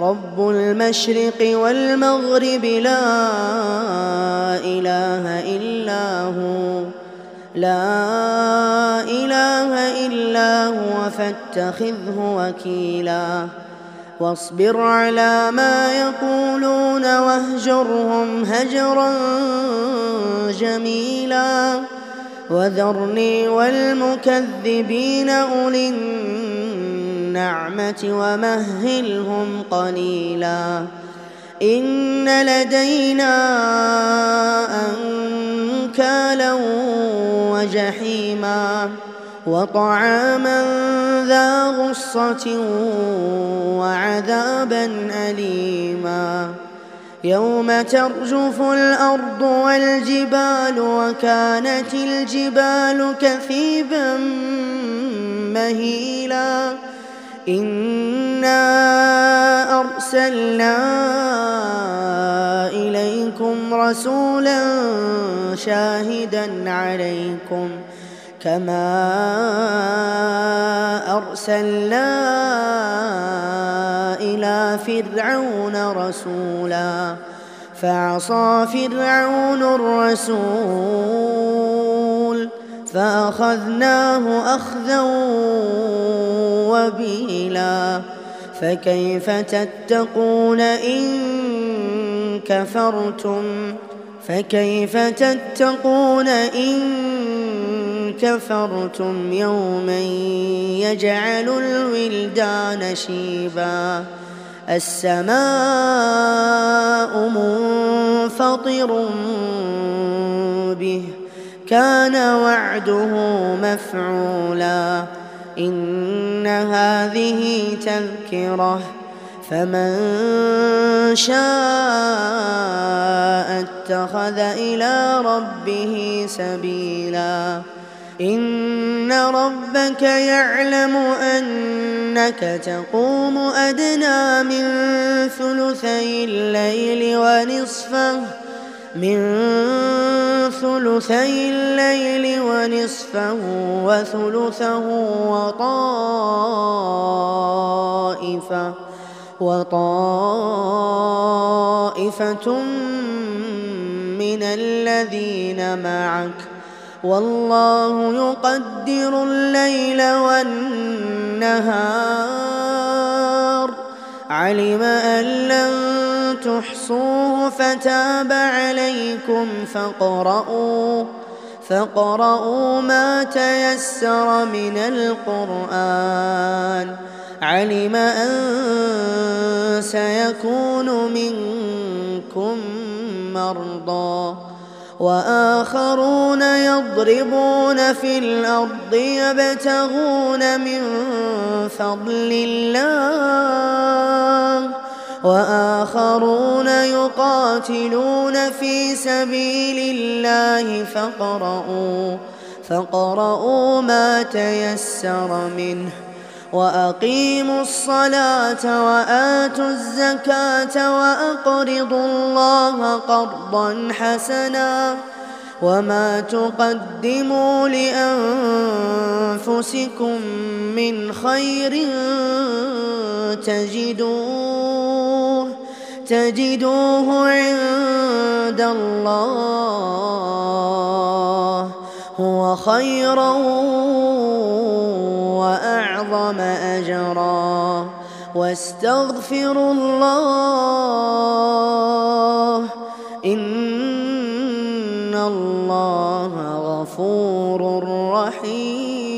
رب المشرق والمغرب لا إله إلا هو لا إله إلا هو فاتخذه وكيلا. واصبر على ما يقولون واهجرهم هجرا جميلا. وذرني والمكذبين أولي النعمة ومهلهم قليلا. إن لدينا أنكالا وجحيما وطعاما ذا غصة وعذابا أليما. يوم ترجف الأرض والجبال وكانت الجبال كثيبا مهيلا. إنا أرسلنا إليكم رسولا شاهدا عليكم كما أرسلنا إلى فرعون رسولا فعصى فرعون الرسول فأخذناه أخذا وبيلا. فكيف تتقون إن كفرتم؟ فكيف تتقون إن كفرتم؟ يوما يجعل الولدان شيبا. السماء منفطر به. كان وعده مفعولا. إن هذه تذكرة. فمن شاء اتخذ إلى ربه سبيلا. إن ربك يعلم أنك تقوم أدنى من ثلثي الليل ونصفه من ثلثي الليل ونصفه وثلثه وطائفة وطائفة من الذين معك. والله يقدر الليل والنهار. علم أن لن تحصوه فتاب عليكم فاقرؤوا فاقرؤوا ما تيسر من القرآن. علم أن سيكون منكم مرضى. وآخرون يضربون في الأرض يبتغون من فضل الله. وآخرون يقاتلون في سبيل الله فقرؤوا فقرؤوا ما تيسر منه وأقيموا الصلاة وآتوا الزكاة وأقرضوا الله قرضا حسنا وما تقدموا لأنفسكم من خير تجدوه تجدوه عند الله هو خيرا وأعظم أجرا. واستغفروا الله إن الله غفور رحيم.